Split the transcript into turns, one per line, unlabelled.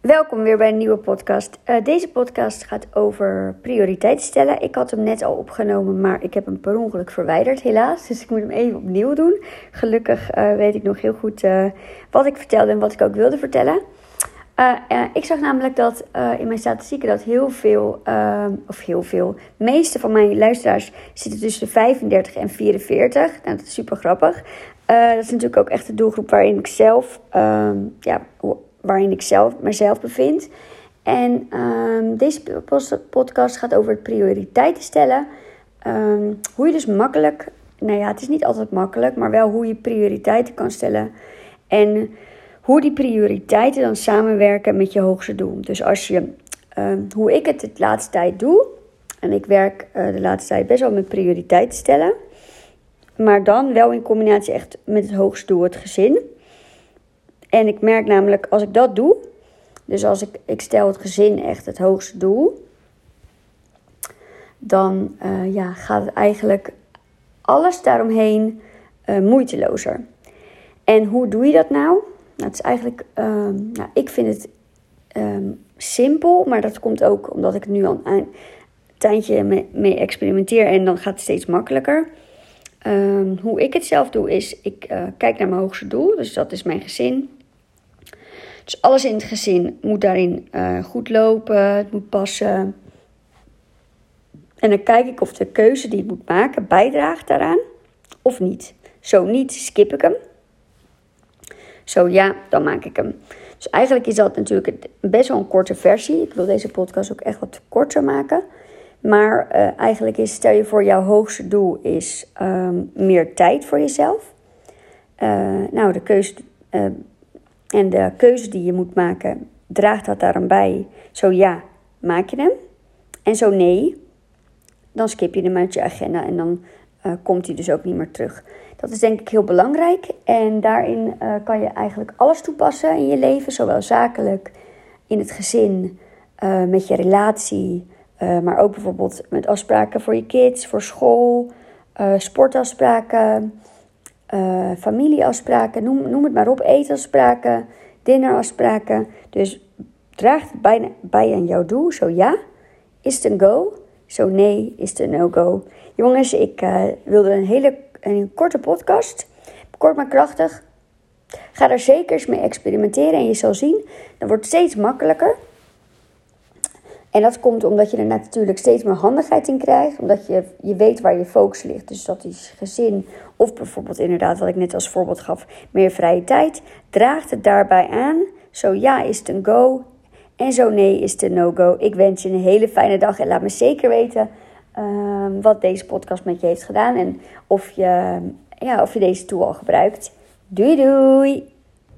Welkom weer bij een nieuwe podcast. Uh, deze podcast gaat over prioriteiten stellen. Ik had hem net al opgenomen, maar ik heb hem per ongeluk verwijderd, helaas. Dus ik moet hem even opnieuw doen. Gelukkig uh, weet ik nog heel goed uh, wat ik vertelde en wat ik ook wilde vertellen. ik zag namelijk dat in mijn statistieken dat heel veel, of heel veel, de meeste van mijn luisteraars zitten tussen de 35 en 44. Nou, dat is super grappig. dat is natuurlijk ook echt de doelgroep waarin ik zelf, ja, waarin ik zelf, mezelf bevind. En um, deze podcast gaat over het prioriteiten stellen. Um, hoe je dus makkelijk, nou ja, het is niet altijd makkelijk, maar wel hoe je prioriteiten kan stellen. En hoe die prioriteiten dan samenwerken met je hoogste doel. Dus als je, um, hoe ik het de laatste tijd doe, en ik werk uh, de laatste tijd best wel met prioriteiten stellen, maar dan wel in combinatie echt met het hoogste doel, het gezin. En ik merk namelijk, als ik dat doe, dus als ik, ik stel het gezin echt het hoogste doel, dan uh, ja, gaat het eigenlijk alles daaromheen uh, moeitelozer. En hoe doe je dat nou? Nou, het is eigenlijk, uh, nou, ik vind het um, simpel, maar dat komt ook omdat ik nu al een tijdje mee, experimenteer en dan gaat het steeds makkelijker. Um, hoe ik het zelf doe is, ik uh, kijk naar mijn hoogste doel, dus dat is mijn gezin. Dus alles in het gezin moet daarin uh, goed lopen, het moet passen. En dan kijk ik of de keuze die ik moet maken bijdraagt daaraan of niet. Zo niet, skip ik hem. Zo ja, dan maak ik hem. Dus eigenlijk is dat natuurlijk best wel een korte versie. Ik wil deze podcast ook echt wat korter maken. Maar uh, eigenlijk is, stel je voor, jouw hoogste doel is um, meer tijd voor jezelf. Uh, nou, de keuze en de keuze die je moet maken, draagt dat daaraan bij? Zo ja, maak je hem. En zo nee, dan skip je hem uit je agenda en dan uh, komt hij dus ook niet meer terug. Dat is denk ik heel belangrijk en daarin uh, kan je eigenlijk alles toepassen in je leven, zowel zakelijk, in het gezin, uh, met je relatie, maar ook bijvoorbeeld met afspraken voor je kids, voor school, sportafspraken, uh, familieafspraken, noem, noem het maar op, eetafspraken, dinnerafspraken. Dus draagt het bij, bij aan jouw doel. Zo ja, is het een go? Zo nee, is het een no-go? Jongens, ik uh, wilde een hele een korte podcast, kort maar krachtig. Ga er zeker eens mee experimenteren en je zal zien, dat wordt steeds makkelijker. En dat komt omdat je er natuurlijk steeds meer handigheid in krijgt. Omdat je, je weet waar je focus ligt. Dus dat is gezin of bijvoorbeeld inderdaad wat ik net als voorbeeld gaf. Meer vrije tijd. Draagt het daarbij aan. Zo ja is het een go. En zo nee is het een no-go. Ik wens je een hele fijne dag. En laat me zeker weten uh, wat deze podcast met je heeft gedaan. En of je, ja, of je deze tool al gebruikt. Doei doei!